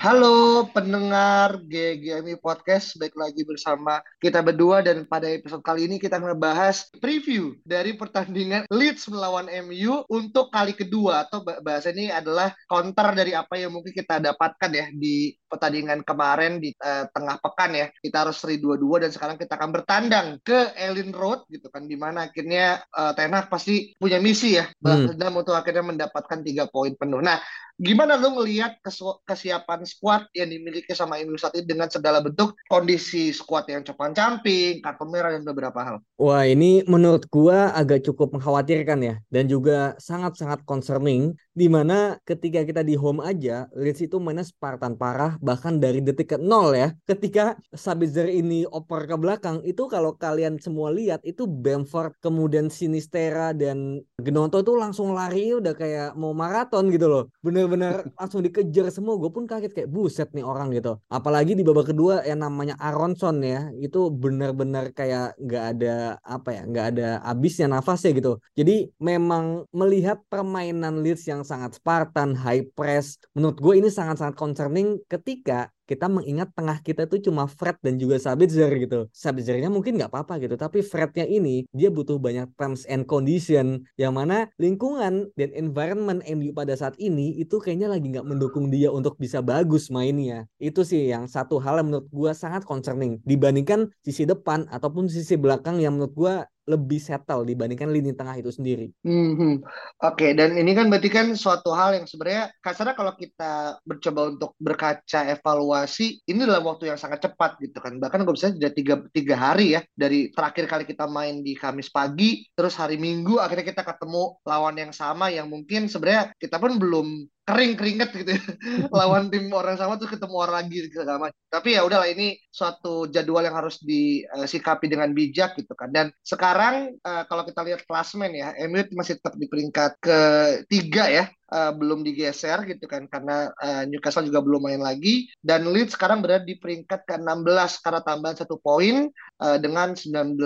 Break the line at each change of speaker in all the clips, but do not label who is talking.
Halo pendengar GGMI Podcast, baik lagi bersama kita berdua dan pada episode kali ini kita ngebahas preview dari pertandingan Leeds melawan MU untuk kali kedua atau bah- bahasa ini adalah counter dari apa yang mungkin kita dapatkan ya di pertandingan kemarin di eh, tengah pekan ya. Kita harus seri 2-2 dan sekarang kita akan bertandang ke Ellen Road gitu kan di mana akhirnya eh, Ten Hag pasti punya misi ya
Hmm.
dan untuk akhirnya mendapatkan tiga poin penuh. Nah, gimana lu ngelihat kesiapan squad yang dimiliki sama MU saat ini dengan segala bentuk kondisi squad yang compang-camping, kartu merah dan beberapa hal.
Wah, ini menurut gua agak cukup mengkhawatirkan ya dan juga sangat-sangat concerning di mana ketika kita di home aja Leeds itu mainnya Spartan parah bahkan dari detik ke nol ya. Ketika Sabitzer ini oper ke belakang itu kalau kalian semua lihat itu Bamford kemudian Sinistera dan Gnonto itu langsung lari udah kayak mau maraton gitu loh. Bener-bener langsung dikejar semua. Gue pun kaget kayak buset nih orang gitu. Apalagi di babak kedua yang namanya Aronson ya itu bener-bener kayak nggak ada apa ya nggak ada habisnya nafasnya gitu. Jadi memang melihat permainan Leeds yang sangat Spartan, high press, menurut gue ini sangat-sangat concerning ketika kita mengingat tengah kita tuh cuma Fred dan juga Sabitzer gitu. Sabitzernya mungkin nggak apa-apa gitu, tapi Frednya ini dia butuh banyak terms and condition yang mana lingkungan dan environment MU pada saat ini itu kayaknya lagi nggak mendukung dia untuk bisa bagus mainnya. Itu sih yang satu hal yang menurut gua sangat concerning dibandingkan sisi depan ataupun sisi belakang yang menurut gua lebih settle dibandingkan lini tengah itu sendiri.
Hmm, Oke, dan ini kan berarti kan suatu hal yang sebenarnya kasarnya kalau kita mencoba untuk berkaca evaluasi, ini dalam waktu yang sangat cepat gitu kan. Bahkan gue bisa sudah tiga, tiga hari ya dari terakhir kali kita main di Kamis pagi, terus hari Minggu akhirnya kita ketemu lawan yang sama yang mungkin sebenarnya kita pun belum kering keringet gitu ya. lawan tim orang sama terus ketemu orang lagi segala macam. Tapi ya udahlah ini suatu jadwal yang harus disikapi dengan bijak gitu kan. Dan sekarang eh, kalau kita lihat klasmen ya, MU masih tetap di peringkat ketiga ya. Eh, belum digeser gitu kan karena eh, Newcastle juga belum main lagi dan Leeds sekarang berada di peringkat ke-16 karena tambahan satu poin eh, dengan 19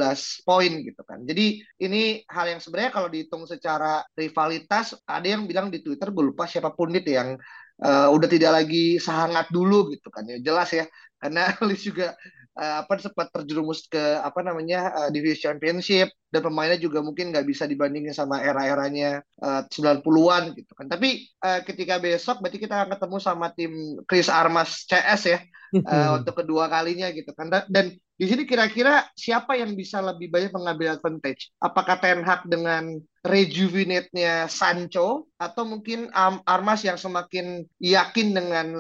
poin gitu kan. Jadi ini hal yang sebenarnya kalau dihitung secara rivalitas ada yang bilang di Twitter gue lupa siapa pundit yang eh, udah tidak lagi sehangat dulu gitu kan ya jelas ya karena Leeds juga eh, apa sempat terjerumus ke apa namanya eh, divisi championship dan pemainnya juga mungkin nggak bisa dibandingin sama era-eranya eh, 90-an gitu kan. Tapi eh, ketika besok berarti kita akan ketemu sama tim Chris Armas CS ya eh, untuk kedua kalinya gitu kan. Da- Dan di sini kira-kira siapa yang bisa lebih banyak mengambil advantage? Apakah Ten Hag dengan rejuvenate-nya Sancho atau mungkin Armas yang semakin yakin dengan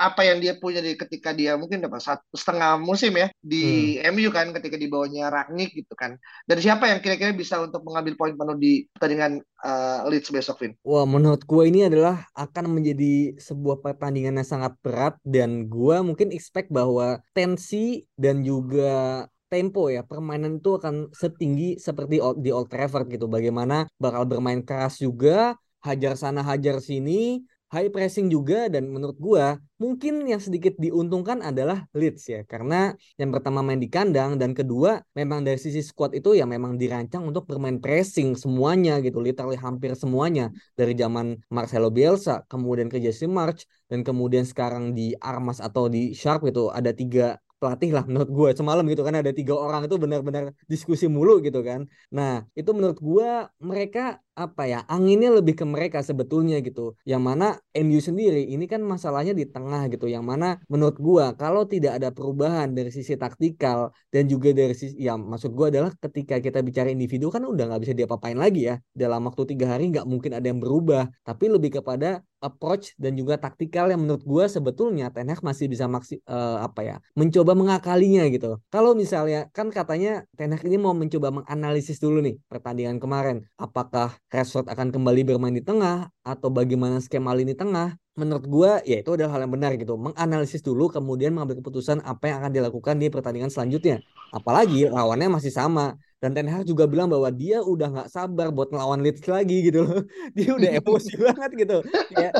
apa yang dia punya di ketika dia mungkin dapat satu setengah musim ya di MU kan ketika di bawahnya Ragnik gitu kan. Dan siapa yang kira-kira bisa untuk mengambil poin penuh di pertandingan eh, Leeds besok, Vin?
Wah, menurut gue ini adalah akan menjadi sebuah pertandingan yang sangat berat dan gue mungkin expect bahwa tensi dan juga tempo ya permainan itu akan setinggi seperti di Old Trafford gitu. Bagaimana bakal bermain keras juga, hajar sana hajar sini, high pressing juga dan menurut gua mungkin yang sedikit diuntungkan adalah Leeds ya. Karena yang pertama main di kandang dan kedua memang dari sisi squad itu ya memang dirancang untuk bermain pressing semuanya gitu. Literally hampir semuanya. Dari zaman Marcelo Bielsa kemudian ke Jesse March dan kemudian sekarang di Armas atau di Sharp gitu ada tiga pelatih lah menurut gue semalam gitu kan ada tiga orang itu benar-benar diskusi mulu gitu kan. Nah itu menurut gue mereka apa ya anginnya lebih ke mereka sebetulnya gitu. Yang mana MU sendiri ini kan masalahnya di tengah gitu. Yang mana menurut gua kalau tidak ada perubahan dari sisi taktikal dan juga dari sisi ya maksud gua adalah ketika kita bicara individu kan udah nggak bisa diapa-apain lagi ya. Dalam waktu tiga hari nggak mungkin ada yang berubah. Tapi lebih kepada approach dan juga taktikal yang menurut gua sebetulnya Ten Hag masih bisa maksi eh, apa ya mencoba mengakalinya gitu. Kalau misalnya kan katanya Ten Hag ini mau mencoba menganalisis dulu nih pertandingan kemarin. Apakah Rashford akan kembali bermain di tengah atau bagaimana skema lini tengah menurut gue ya itu adalah hal yang benar gitu. Menganalisis dulu kemudian mengambil keputusan apa yang akan dilakukan di pertandingan selanjutnya. Apalagi lawannya masih sama. Dan Ten Hag juga bilang bahwa dia udah nggak sabar buat ngelawan Leeds lagi gitu loh. Dia udah emosi banget gitu. Ya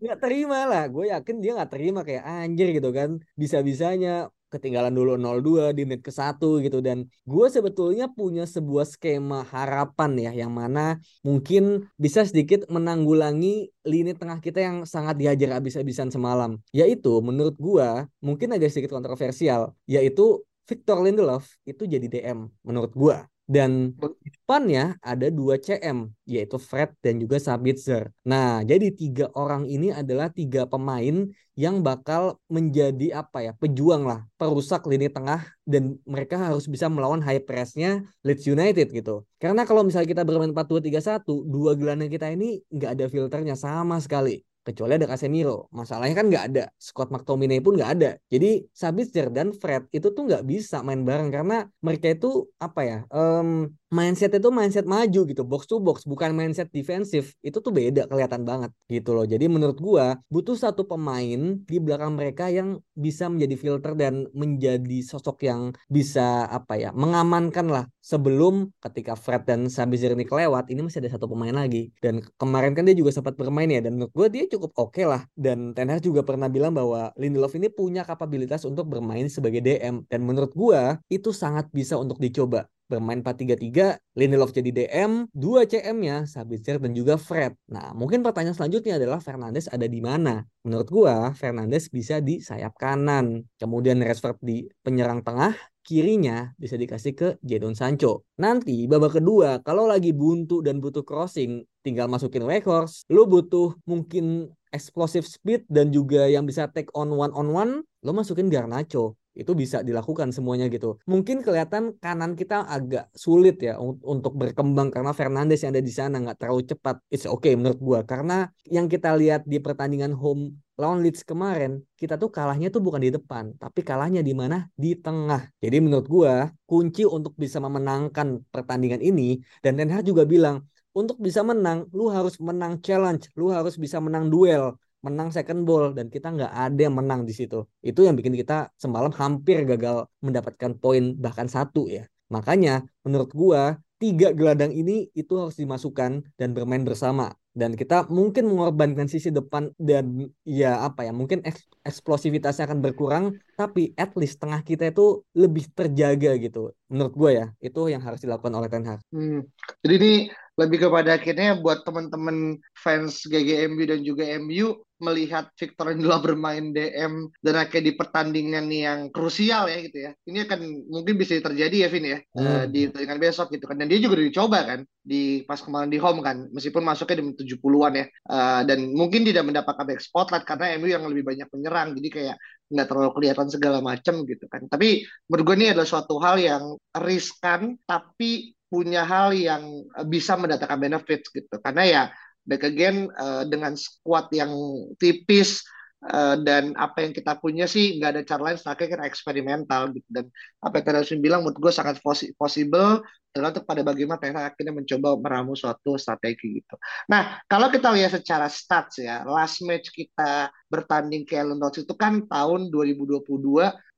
nggak terima lah. Gue yakin dia nggak terima kayak anjir gitu kan. Bisa bisanya ketinggalan dulu 0-2 di menit ke-1 gitu. Dan gue sebetulnya punya sebuah skema harapan ya yang mana mungkin bisa sedikit menanggulangi lini tengah kita yang sangat dihajar habis-habisan semalam. Yaitu menurut gue mungkin agak sedikit kontroversial yaitu Victor Lindelof itu jadi DM menurut gue dan di depannya ada dua CM, yaitu Fred dan juga Sabitzer. Nah, jadi tiga orang ini adalah tiga pemain yang bakal menjadi apa ya, pejuang lah, perusak lini tengah dan mereka harus bisa melawan high pressnya Leeds United gitu. Karena kalau misalnya kita bermain 4-2-3-1, dua gelandang kita ini nggak ada filternya sama sekali kecuali ada Casemiro. Masalahnya kan nggak ada. Scott McTominay pun nggak ada. Jadi Sabitzer dan Fred itu tuh nggak bisa main bareng karena mereka itu apa ya? Um, mindset itu mindset maju gitu, box to box, bukan mindset defensif. Itu tuh beda kelihatan banget gitu loh. Jadi menurut gua butuh satu pemain di belakang mereka yang bisa menjadi filter dan menjadi sosok yang bisa apa ya, mengamankan lah sebelum ketika Fred dan Sabitzer ini kelewat, ini masih ada satu pemain lagi. Dan kemarin kan dia juga sempat bermain ya dan menurut gua dia cukup oke okay lah. Dan Ten Hag juga pernah bilang bahwa Lindelof ini punya kapabilitas untuk bermain sebagai DM dan menurut gua itu sangat bisa untuk dicoba bermain 4-3-3, Lindelof jadi DM, dua CM-nya Sabitzer dan juga Fred. Nah, mungkin pertanyaan selanjutnya adalah Fernandes ada di mana? Menurut gua, Fernandes bisa di sayap kanan. Kemudian Rashford di penyerang tengah, kirinya bisa dikasih ke Jadon Sancho. Nanti babak kedua, kalau lagi buntu dan butuh crossing, tinggal masukin Weghorst. Lu butuh mungkin explosive speed dan juga yang bisa take on one on one, lo masukin Garnacho itu bisa dilakukan semuanya gitu. Mungkin kelihatan kanan kita agak sulit ya untuk berkembang karena Fernandes yang ada di sana nggak terlalu cepat. It's okay menurut gua karena yang kita lihat di pertandingan home lawan Leeds kemarin kita tuh kalahnya tuh bukan di depan tapi kalahnya di mana di tengah. Jadi menurut gua kunci untuk bisa memenangkan pertandingan ini dan Ten juga bilang untuk bisa menang, lu harus menang challenge, lu harus bisa menang duel menang second ball dan kita nggak ada yang menang di situ. Itu yang bikin kita semalam hampir gagal mendapatkan poin bahkan satu ya. Makanya menurut gua tiga gelandang ini itu harus dimasukkan dan bermain bersama dan kita mungkin mengorbankan sisi depan dan ya apa ya mungkin eks eksplosivitasnya akan berkurang tapi at least tengah kita itu lebih terjaga gitu menurut gue ya itu yang harus dilakukan oleh Ten Hag.
Hmm. Jadi ini lebih kepada akhirnya buat teman-teman fans GGMU dan juga MU melihat Victor Lindelof bermain DM dan akhirnya di pertandingan yang krusial ya gitu ya. Ini akan mungkin bisa terjadi ya Vin ya hmm. uh, di pertandingan besok gitu kan. Dan dia juga dicoba kan di pas kemarin di home kan meskipun masuknya di 70-an ya. Uh, dan mungkin tidak mendapatkan back spotlight karena MU yang lebih banyak menyerang. Jadi kayak nggak terlalu kelihatan segala macam gitu kan. Tapi menurut gue ini adalah suatu hal yang riskan tapi punya hal yang bisa mendatangkan benefit gitu. Karena ya back again uh, dengan squad yang tipis uh, dan apa yang kita punya sih nggak ada cara lain selain kita eksperimental gitu dan apa yang tadi bilang menurut gue sangat possible tergantung pada bagaimana Tena akhirnya mencoba meramu suatu strategi gitu. Nah, kalau kita lihat secara stats ya, last match kita bertanding ke Ellen Road itu kan tahun 2022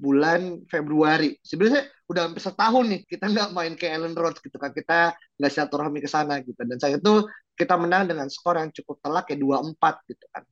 bulan Februari. Sebenarnya udah hampir setahun nih kita nggak main ke Ellen Road gitu kan. Kita nggak silaturahmi ke sana gitu. Dan saya itu kita menang dengan skor yang cukup telak ya 2-4 gitu kan.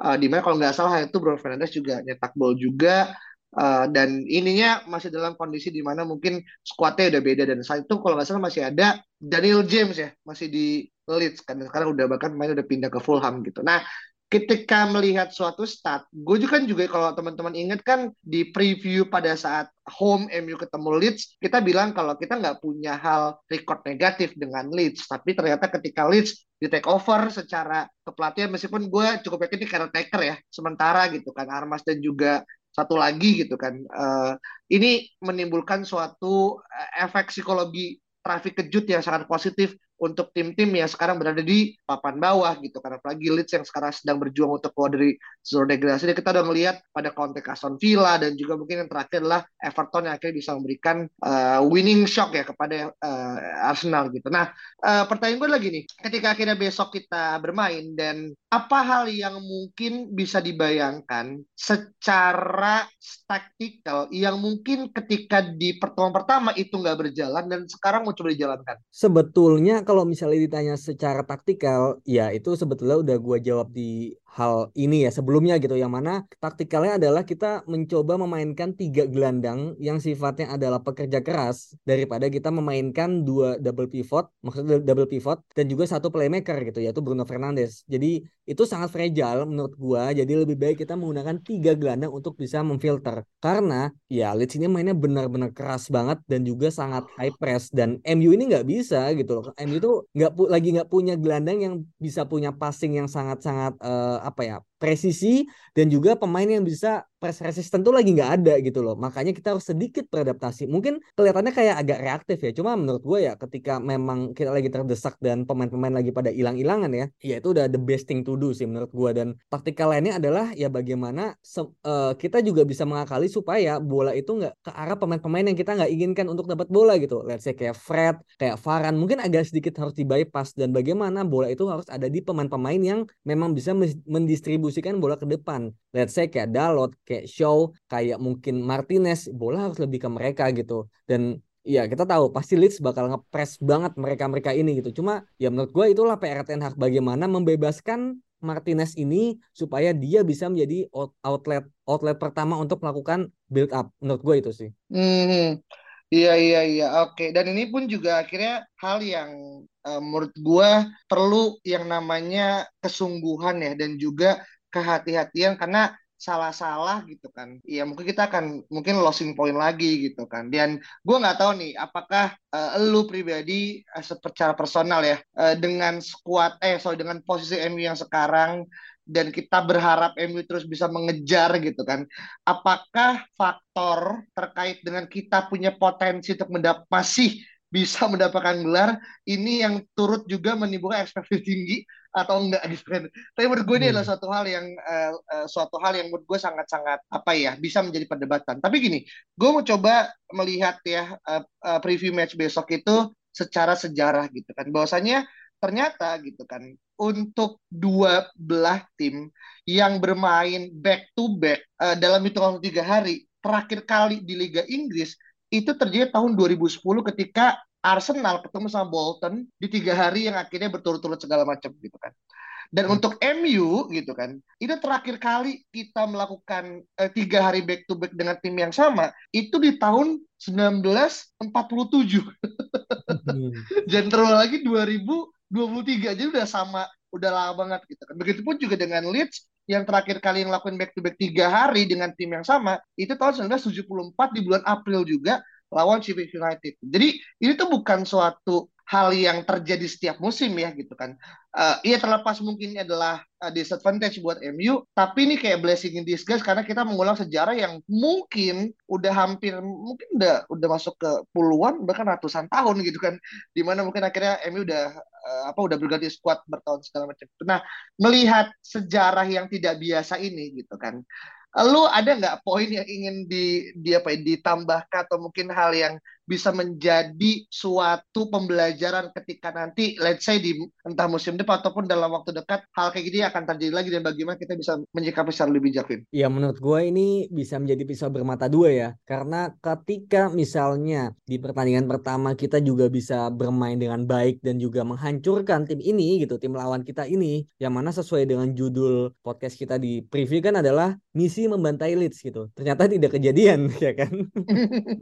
Uh, di mana kalau nggak salah itu Bruno Fernandes juga nyetak gol juga. Uh, dan ininya masih dalam kondisi di mana mungkin skuadnya udah beda. Dan saat itu kalau nggak salah masih ada Daniel James ya masih di Leeds kan. Sekarang udah bahkan main udah pindah ke Fulham gitu. Nah ketika melihat suatu stat, gue juga kan juga kalau teman-teman ingat kan di preview pada saat home MU ketemu Leeds, kita bilang kalau kita nggak punya hal record negatif dengan Leeds, tapi ternyata ketika Leeds di take over secara kepelatihan, meskipun gue cukup yakin ini caretaker ya, sementara gitu kan, Armas dan juga satu lagi gitu kan. Uh, ini menimbulkan suatu eh, efek psikologi trafik kejut yang sangat positif untuk tim-tim yang sekarang berada di papan bawah gitu. Karena apalagi Leeds yang sekarang sedang berjuang untuk keluar dari zona degradasi. Kita udah melihat pada konteks Aston Villa dan juga mungkin yang terakhir adalah Everton yang akhirnya bisa memberikan uh, winning shock ya kepada uh, Arsenal gitu. Nah uh, pertanyaan gue lagi nih. Ketika akhirnya besok kita bermain dan apa hal yang mungkin bisa dibayangkan secara taktikal yang mungkin ketika di pertemuan pertama itu nggak berjalan dan sekarang mau coba dijalankan?
Sebetulnya kalau misalnya ditanya secara taktikal, ya itu sebetulnya udah gue jawab di hal ini ya sebelumnya gitu. Yang mana taktikalnya adalah kita mencoba memainkan tiga gelandang yang sifatnya adalah pekerja keras daripada kita memainkan dua double pivot maksudnya double pivot dan juga satu playmaker gitu yaitu Bruno Fernandes. Jadi itu sangat fragile menurut gua. Jadi lebih baik kita menggunakan tiga gelandang untuk bisa memfilter. Karena ya Leeds ini mainnya benar-benar keras banget dan juga sangat high press. Dan MU ini nggak bisa gitu loh. MU itu nggak lagi nggak punya gelandang yang bisa punya passing yang sangat-sangat uh, apa ya presisi dan juga pemain yang bisa press resistant tuh lagi nggak ada gitu loh. Makanya kita harus sedikit beradaptasi. Mungkin kelihatannya kayak agak reaktif ya. Cuma menurut gue ya ketika memang kita lagi terdesak dan pemain-pemain lagi pada hilang-hilangan ya, ya itu udah the best thing to do sih menurut gue. Dan taktikal lainnya adalah ya bagaimana uh, kita juga bisa mengakali supaya bola itu nggak ke arah pemain-pemain yang kita nggak inginkan untuk dapat bola gitu. Let's say kayak Fred, kayak Varan, mungkin agak sedikit harus di bypass dan bagaimana bola itu harus ada di pemain-pemain yang memang bisa mendistribusikan bola ke depan. Let's say kayak Dalot, kayak Shaw, kayak mungkin Martinez, bola harus lebih ke mereka gitu. Dan ya kita tahu pasti Leeds bakal ngepres banget mereka-mereka ini gitu. Cuma ya menurut gue itulah PR Ten Hag bagaimana membebaskan Martinez ini supaya dia bisa menjadi outlet outlet pertama untuk melakukan build up. Menurut gue itu sih.
Hmm, iya iya iya oke. Dan ini pun juga akhirnya hal yang uh, menurut gue perlu yang namanya kesungguhan ya dan juga kehati-hatian karena salah-salah gitu kan. Ya mungkin kita akan mungkin losing point lagi gitu kan. Dan gue nggak tahu nih apakah uh, lu pribadi uh, secara personal ya uh, dengan squad eh sorry dengan posisi MU yang sekarang dan kita berharap MU terus bisa mengejar gitu kan. Apakah faktor terkait dengan kita punya potensi untuk mendap masih bisa mendapatkan gelar ini yang turut juga menimbulkan ekspektasi tinggi atau enggak gitu kan. Tapi menurut gue ini hmm. adalah suatu hal yang uh, uh, suatu hal yang menurut gue sangat-sangat apa ya bisa menjadi perdebatan. Tapi gini, gue mau coba melihat ya uh, uh, preview match besok itu secara sejarah gitu kan. Bahwasanya ternyata gitu kan untuk dua belah tim yang bermain back to back uh, dalam hitungan tiga hari terakhir kali di Liga Inggris itu terjadi tahun 2010 ketika Arsenal ketemu sama Bolton di tiga hari yang akhirnya berturut-turut segala macam gitu kan. Dan hmm. untuk MU gitu kan, itu terakhir kali kita melakukan eh, tiga hari back to back dengan tim yang sama itu di tahun 1947. Hmm. Dan terlalu lagi 2023 jadi udah sama, udah lama banget gitu kan. Begitupun juga dengan Leeds yang terakhir kali yang lakukan back to back tiga hari dengan tim yang sama itu tahun 1974 di bulan April juga lawan Sheffield United. Jadi ini tuh bukan suatu hal yang terjadi setiap musim ya gitu kan. Uh, iya terlepas mungkin adalah uh, disadvantage buat MU, tapi ini kayak blessing in disguise karena kita mengulang sejarah yang mungkin udah hampir mungkin udah udah masuk ke puluhan bahkan ratusan tahun gitu kan. Di mana mungkin akhirnya MU udah apa udah berganti squad bertahun segala macam. Nah, melihat sejarah yang tidak biasa ini gitu kan lu ada nggak poin yang ingin di, di apa ya, ditambahkan atau mungkin hal yang bisa menjadi suatu pembelajaran ketika nanti let's say di entah musim depan ataupun dalam waktu dekat hal kayak gini akan terjadi lagi dan bagaimana kita bisa menyikapi secara lebih bijak
Ya menurut gue ini bisa menjadi pisau bermata dua ya. Karena ketika misalnya di pertandingan pertama kita juga bisa bermain dengan baik dan juga menghancurkan tim ini gitu tim lawan kita ini yang mana sesuai dengan judul podcast kita di preview kan adalah misi membantai Leeds gitu. Ternyata tidak kejadian ya kan?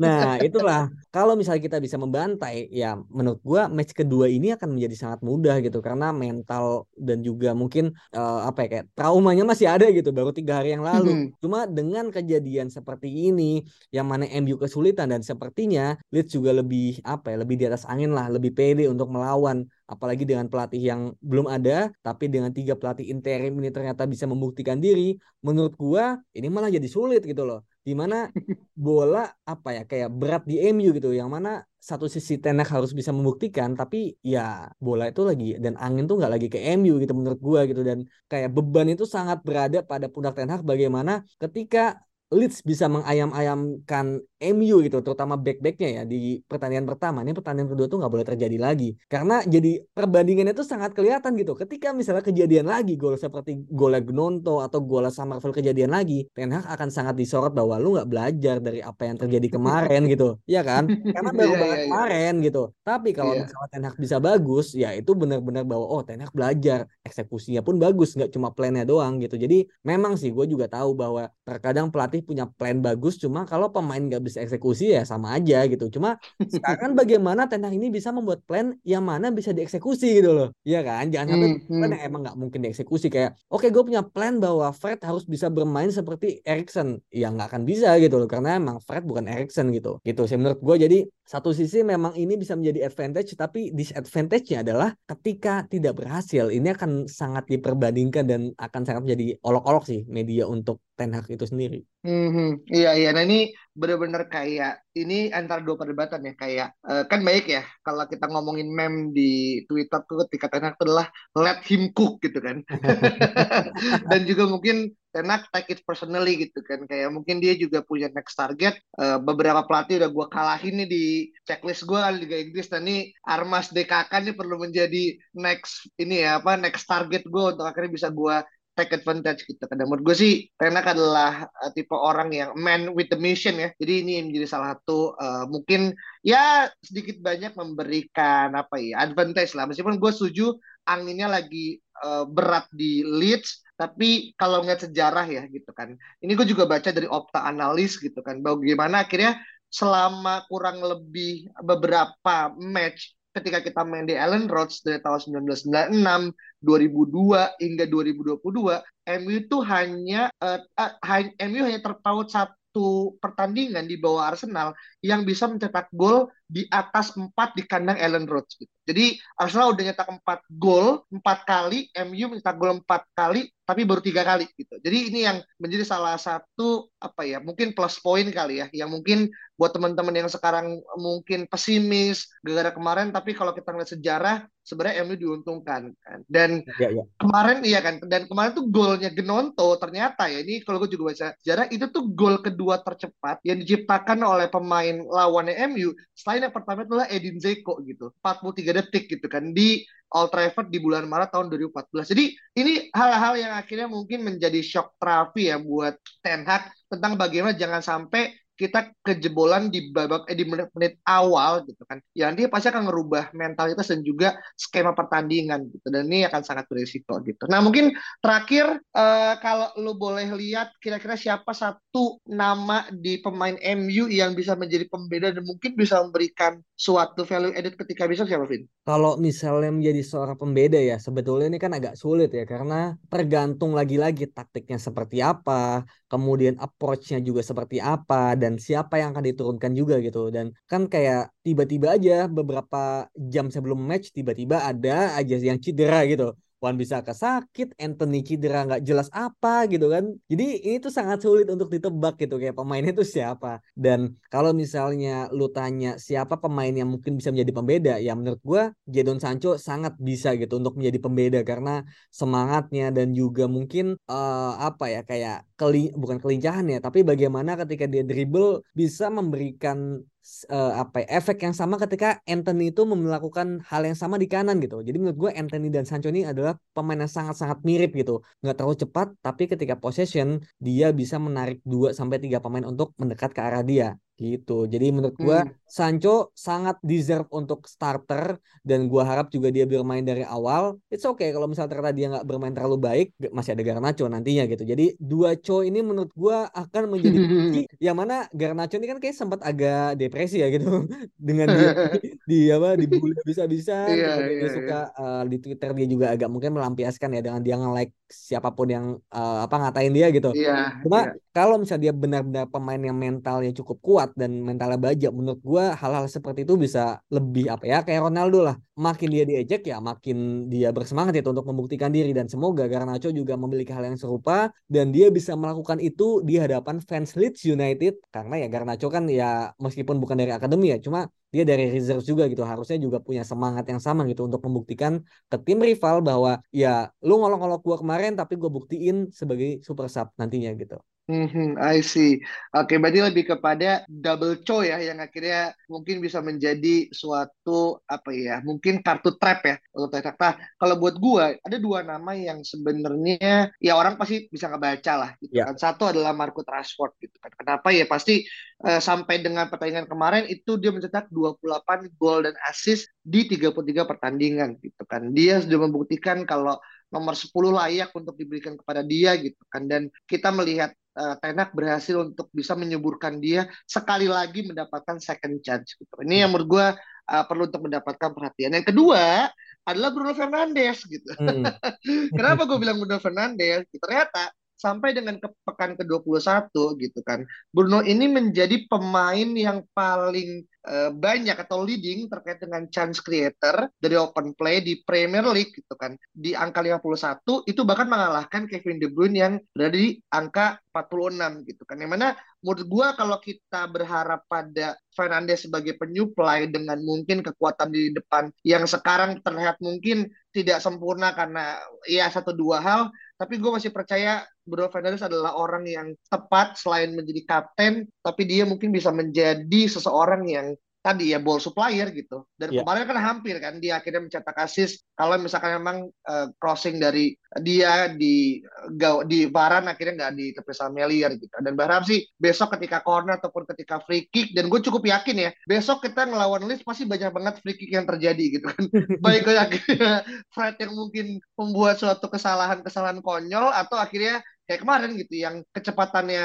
Nah itulah kalau misalnya kita bisa membantai ya menurut gua match kedua ini akan menjadi sangat mudah gitu. Karena mental dan juga mungkin uh, apa ya kayak traumanya masih ada gitu baru tiga hari yang lalu. Hmm. cuma dengan kejadian seperti ini yang mana MU kesulitan dan sepertinya Leeds juga lebih apa ya lebih di atas angin lah lebih pede untuk melawan. Apalagi dengan pelatih yang belum ada tapi dengan tiga pelatih interim ini ternyata bisa membuktikan diri menurut gua ini malah jadi sulit gitu loh Di mana bola apa ya kayak berat di MU gitu, yang mana satu sisi Tenak harus bisa membuktikan, tapi ya bola itu lagi dan angin tuh nggak lagi ke MU gitu menurut gua gitu. Dan kayak beban itu sangat berada pada pundak Ten Hag bagaimana ketika Leeds bisa mengayam-ayamkan MU gitu, terutama back-backnya ya di pertandingan pertama. Ini pertandingan kedua tuh nggak boleh terjadi lagi. Karena jadi perbandingannya itu sangat kelihatan gitu. Ketika misalnya kejadian lagi gol seperti golnya Gnonto atau gol Summerville kejadian lagi, Ten Hag akan sangat disorot bahwa lu nggak belajar dari apa yang terjadi kemarin gitu. Iya kan? Karena baru yeah, banget yeah, kemarin gitu. Tapi kalau yeah. misalnya Ten Hag bisa bagus, ya itu benar-benar bahwa oh Ten Hag belajar. Eksekusinya pun bagus, nggak cuma plannya doang gitu. Jadi memang sih gue juga tahu bahwa terkadang pelatih punya plan bagus, cuma kalau pemain nggak bisa eksekusi ya sama aja gitu. Cuma sekarang bagaimana Ten Hag ini bisa membuat plan yang mana bisa dieksekusi gitu loh. Iya kan? Jangan sampai hmm, plan hmm. yang emang nggak mungkin dieksekusi kayak oke okay, gue punya plan bahwa Fred harus bisa bermain seperti Erikson. Ya nggak akan bisa gitu loh karena emang Fred bukan Erikson gitu. Gitu sih menurut gue jadi satu sisi memang ini bisa menjadi advantage tapi disadvantage-nya adalah ketika tidak berhasil ini akan sangat diperbandingkan dan akan sangat menjadi olok-olok sih media untuk Ten Hag itu sendiri.
Hmm, iya iya. Nah ini benar-benar kayak ini antara dua perdebatan ya kayak uh, kan baik ya kalau kita ngomongin meme di Twitter tuh ketika Ten Hag adalah let him cook gitu kan. Dan juga mungkin Ten Hag take it personally gitu kan kayak mungkin dia juga punya next target. Uh, beberapa pelatih udah gue kalahin nih di checklist gue kan Liga Inggris dan ini Armas DKK nih perlu menjadi next ini ya apa next target gue untuk akhirnya bisa gue take advantage gitu kan. menurut gue sih Renak adalah uh, tipe orang yang man with the mission ya. Jadi ini menjadi salah satu uh, mungkin ya sedikit banyak memberikan apa ya advantage lah. Meskipun gue setuju anginnya lagi uh, berat di Leeds, tapi kalau ngeliat sejarah ya gitu kan. Ini gue juga baca dari Opta Analis gitu kan. Bagaimana akhirnya selama kurang lebih beberapa match ketika kita main di Ellen Roads dari tahun 1996, 2002 hingga 2022, MU itu hanya uh, uh, MU hanya terpaut satu pertandingan di bawah Arsenal yang bisa mencetak gol di atas empat di kandang Ellen Roads. Gitu. Jadi Arsenal udah nyetak empat gol empat kali, MU mencetak gol empat kali, tapi baru tiga kali gitu. Jadi ini yang menjadi salah satu apa ya mungkin plus point kali ya, yang mungkin buat teman-teman yang sekarang mungkin pesimis gara-gara kemarin, tapi kalau kita ngeliat sejarah sebenarnya MU diuntungkan kan. Dan ya, ya. kemarin iya kan, dan kemarin tuh golnya Genonto ternyata ya ini kalau gue juga baca sejarah itu tuh gol kedua tercepat yang diciptakan oleh pemain lawannya MU selain yang pertama itulah Edin Zeko gitu, 43 detik gitu kan di Old Trafford di bulan Maret tahun 2014. Jadi ini hal-hal yang akhirnya mungkin menjadi shock terapi ya buat Ten Hag tentang bagaimana jangan sampai kita kejebolan di babak eh, di menit-menit awal gitu kan. Ya nanti pasti akan merubah mentalitas dan juga skema pertandingan gitu. Dan ini akan sangat berisiko gitu. Nah mungkin terakhir uh, kalau lu boleh lihat kira-kira siapa satu nama di pemain MU yang bisa menjadi pembeda dan mungkin bisa memberikan suatu value added ketika bisa siapa Vin?
Kalau misalnya menjadi seorang pembeda ya sebetulnya ini kan agak sulit ya. Karena tergantung lagi-lagi taktiknya seperti apa kemudian approach-nya juga seperti apa dan siapa yang akan diturunkan juga gitu dan kan kayak tiba-tiba aja beberapa jam sebelum match tiba-tiba ada aja yang cedera gitu Wan bisa kesakit, Anthony cedera nggak jelas apa gitu kan. Jadi ini tuh sangat sulit untuk ditebak gitu kayak pemainnya itu siapa. Dan kalau misalnya lu tanya siapa pemain yang mungkin bisa menjadi pembeda, ya menurut gua Jadon Sancho sangat bisa gitu untuk menjadi pembeda karena semangatnya dan juga mungkin uh, apa ya kayak keli bukan kelincahan ya, tapi bagaimana ketika dia dribble bisa memberikan uh, apa ya, efek yang sama ketika Anthony itu melakukan hal yang sama di kanan gitu. Jadi menurut gue Anthony dan Sancho ini adalah pemain yang sangat-sangat mirip gitu. Nggak terlalu cepat tapi ketika possession dia bisa menarik 2 sampai 3 pemain untuk mendekat ke arah dia gitu. Jadi menurut gua hmm. Sancho sangat deserve untuk starter dan gua harap juga dia bermain dari awal. It's okay kalau misalnya ternyata dia nggak bermain terlalu baik, masih ada Garnacho nantinya gitu. Jadi dua co ini menurut gua akan menjadi yang mana Garnacho ini kan kayak sempat agak depresi ya gitu dengan dia di apa dibully bisa-bisa yeah, yeah, dia suka uh, di Twitter dia juga agak mungkin melampiaskan ya dengan dia nge-like siapa pun yang uh, apa ngatain dia gitu. Yeah, Cuma yeah kalau misalnya dia benar-benar pemain yang mentalnya cukup kuat dan mentalnya baja, menurut gue hal-hal seperti itu bisa lebih apa ya kayak Ronaldo lah. Makin dia diejek ya makin dia bersemangat itu untuk membuktikan diri dan semoga Garnacho juga memiliki hal yang serupa dan dia bisa melakukan itu di hadapan fans Leeds United karena ya Garnacho kan ya meskipun bukan dari akademi ya cuma dia dari reserve juga gitu harusnya juga punya semangat yang sama gitu untuk membuktikan ke tim rival bahwa ya lu ngolok-ngolok gua kemarin tapi gue buktiin sebagai super sub nantinya gitu.
Hmm, I see. Oke, berarti lebih kepada double cho ya, yang akhirnya mungkin bisa menjadi suatu apa ya, mungkin kartu trap ya untuk Nah, kalau buat gua ada dua nama yang sebenarnya ya orang pasti bisa ngebaca lah gitu yeah. kan. Satu adalah Marco Rashford gitu kan. Kenapa ya? Pasti uh, sampai dengan pertandingan kemarin itu dia mencetak 28 gol dan assist di 33 pertandingan gitu kan. Dia sudah membuktikan kalau nomor 10 layak untuk diberikan kepada dia gitu kan dan kita melihat uh, Tenak berhasil untuk bisa menyuburkan dia sekali lagi mendapatkan second chance gitu. Ini yang menurut gue uh, perlu untuk mendapatkan perhatian. Yang kedua adalah Bruno Fernandes gitu. Hmm. Kenapa gue bilang Bruno Fernandes? Ternyata sampai dengan ke pekan ke-21 gitu kan. Bruno ini menjadi pemain yang paling uh, banyak atau leading terkait dengan chance creator dari open play di Premier League gitu kan. Di angka 51 itu bahkan mengalahkan Kevin De Bruyne yang berada di angka 46 gitu kan. Yang mana menurut gua kalau kita berharap pada Fernandes sebagai penyuplai dengan mungkin kekuatan di depan yang sekarang terlihat mungkin tidak sempurna karena ya satu dua hal tapi gue masih percaya Bruno Fernandes adalah orang yang tepat selain menjadi kapten, tapi dia mungkin bisa menjadi seseorang yang tadi ya ball supplier gitu. Dan yeah. kemarin kan hampir kan dia akhirnya mencetak assist kalau misalkan memang uh, crossing dari dia di di Varan akhirnya nggak di tepi Melier gitu. Dan berharap sih besok ketika corner ataupun ketika free kick dan gue cukup yakin ya besok kita ngelawan Leeds pasti banyak banget free kick yang terjadi gitu kan. Baik akhirnya Fred yang mungkin membuat suatu kesalahan-kesalahan konyol atau akhirnya kayak kemarin gitu yang kecepatannya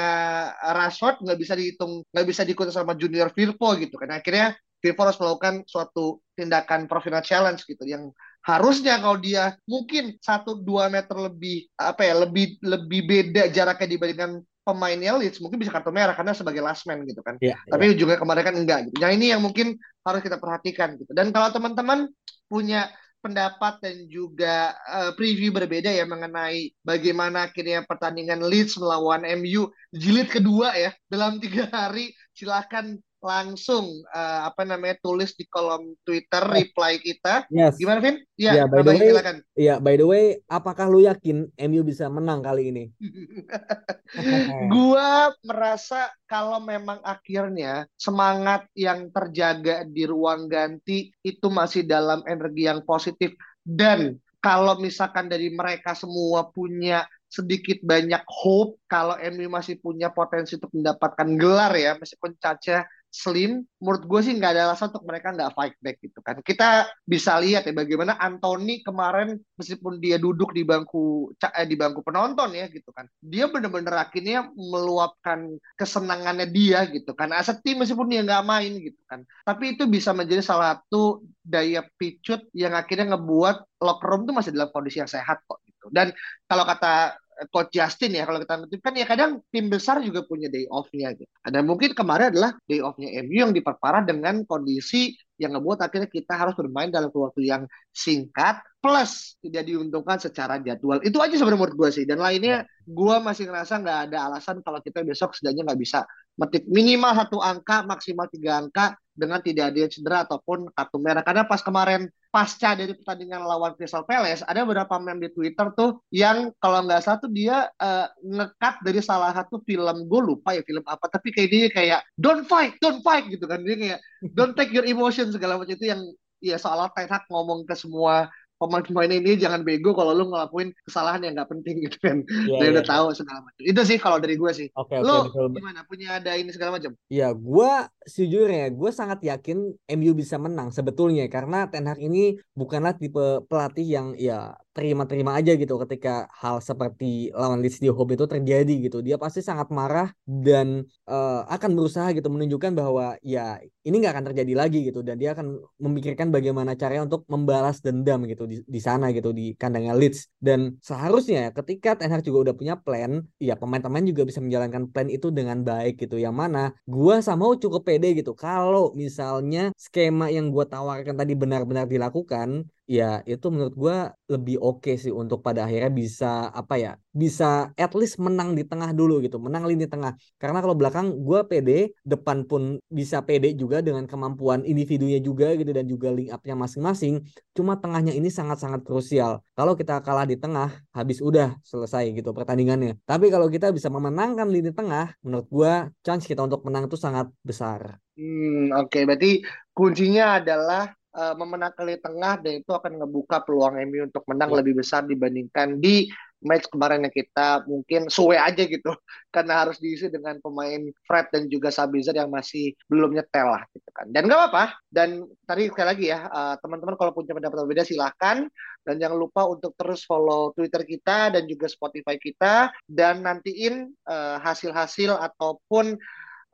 Rashford nggak bisa dihitung nggak bisa diikuti sama Junior Firpo gitu kan akhirnya Firpo harus melakukan suatu tindakan professional challenge gitu yang harusnya kalau dia mungkin satu dua meter lebih apa ya lebih lebih beda jaraknya dibandingkan pemainnya Leeds mungkin bisa kartu merah karena sebagai last man gitu kan. Yeah, Tapi yeah. juga kemarin kan enggak gitu. Nah ini yang mungkin harus kita perhatikan gitu. Dan kalau teman-teman punya pendapat dan juga uh, preview berbeda ya mengenai bagaimana akhirnya pertandingan Leeds melawan MU jilid kedua ya dalam tiga hari. Silahkan langsung uh, apa namanya tulis di kolom Twitter reply kita.
Yes.
Gimana Vin?
Ya, yeah, by the way, silakan. Iya, by the way, apakah lu yakin MU bisa menang kali ini?
gua merasa kalau memang akhirnya semangat yang terjaga di ruang ganti itu masih dalam energi yang positif dan kalau misalkan dari mereka semua punya sedikit banyak hope kalau MU masih punya potensi untuk mendapatkan gelar ya meskipun Caca slim, menurut gue sih nggak ada alasan untuk mereka nggak fight back gitu kan. Kita bisa lihat ya bagaimana Anthony kemarin meskipun dia duduk di bangku eh, di bangku penonton ya gitu kan, dia bener-bener akhirnya meluapkan kesenangannya dia gitu kan. Aset tim meskipun dia nggak main gitu kan, tapi itu bisa menjadi salah satu daya picut yang akhirnya ngebuat locker room tuh masih dalam kondisi yang sehat kok gitu. Dan kalau kata Coach Justin ya kalau kita ngerti kan ya kadang tim besar juga punya day off-nya gitu. Dan mungkin kemarin adalah day off-nya MU yang diperparah dengan kondisi yang ngebuat akhirnya kita harus bermain dalam waktu yang singkat plus tidak diuntungkan secara jadwal. Itu aja sebenarnya menurut gue sih. Dan lainnya ya. gue masih ngerasa nggak ada alasan kalau kita besok setidaknya nggak bisa metik minimal satu angka maksimal tiga angka dengan tidak ada cedera ataupun kartu merah. Karena pas kemarin pasca dari pertandingan lawan Crystal Palace ada beberapa meme di Twitter tuh yang kalau nggak salah tuh dia uh, ngekat dari salah satu film gue lupa ya film apa tapi kayak dia kayak don't fight don't fight gitu kan dia kayak don't take your emotion segala macam itu yang ya soalnya Ten ngomong ke semua pemain-pemain ini jangan bego kalau lu ngelakuin kesalahan yang nggak penting gitu kan. Yeah, Dia yeah. udah tahu segala macam. Itu sih kalau dari gue sih.
Oke, okay, oke.
Okay, gimana? Punya ada ini segala macam?
Iya, gue sejujurnya gue sangat yakin MU bisa menang sebetulnya karena Ten Hag ini bukanlah tipe pelatih yang ya terima-terima aja gitu ketika hal seperti lawan Leeds di home itu terjadi gitu. Dia pasti sangat marah dan uh, akan berusaha gitu menunjukkan bahwa ya ini nggak akan terjadi lagi gitu dan dia akan memikirkan bagaimana caranya untuk membalas dendam gitu di, di sana gitu di kandangnya Leeds dan seharusnya ketika Ten Hag juga udah punya plan, ya pemain-pemain juga bisa menjalankan plan itu dengan baik gitu. Yang mana gua sama cukup pede gitu kalau misalnya skema yang gua tawarkan tadi benar-benar dilakukan ya itu menurut gue lebih oke okay sih untuk pada akhirnya bisa apa ya bisa at least menang di tengah dulu gitu menang lini tengah. Karena kalau belakang gue pede depan pun bisa pede juga dengan kemampuan individunya juga gitu dan juga link upnya masing-masing. Cuma tengahnya ini sangat-sangat krusial. Kalau kita kalah di tengah habis udah selesai gitu pertandingannya. Tapi kalau kita bisa memenangkan lini tengah menurut gue chance kita untuk menang itu sangat besar.
Hmm oke. Okay. berarti kuncinya adalah uh, memenangkan di tengah dan itu akan ngebuka peluang MU untuk menang ya. lebih besar dibandingkan di match kemarin yang kita mungkin suwe aja gitu. Karena harus diisi dengan pemain Fred dan juga Sabitzer yang masih belum nyetel lah gitu kan. Dan gak apa-apa. Dan tadi sekali lagi ya uh, teman-teman kalau punya pendapat berbeda silahkan. Dan jangan lupa untuk terus follow Twitter kita dan juga Spotify kita. Dan nantiin uh, hasil-hasil ataupun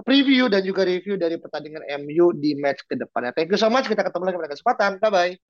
preview dan juga review dari pertandingan MU di match ke depannya. Thank you so much. Kita ketemu lagi pada kesempatan. Bye-bye.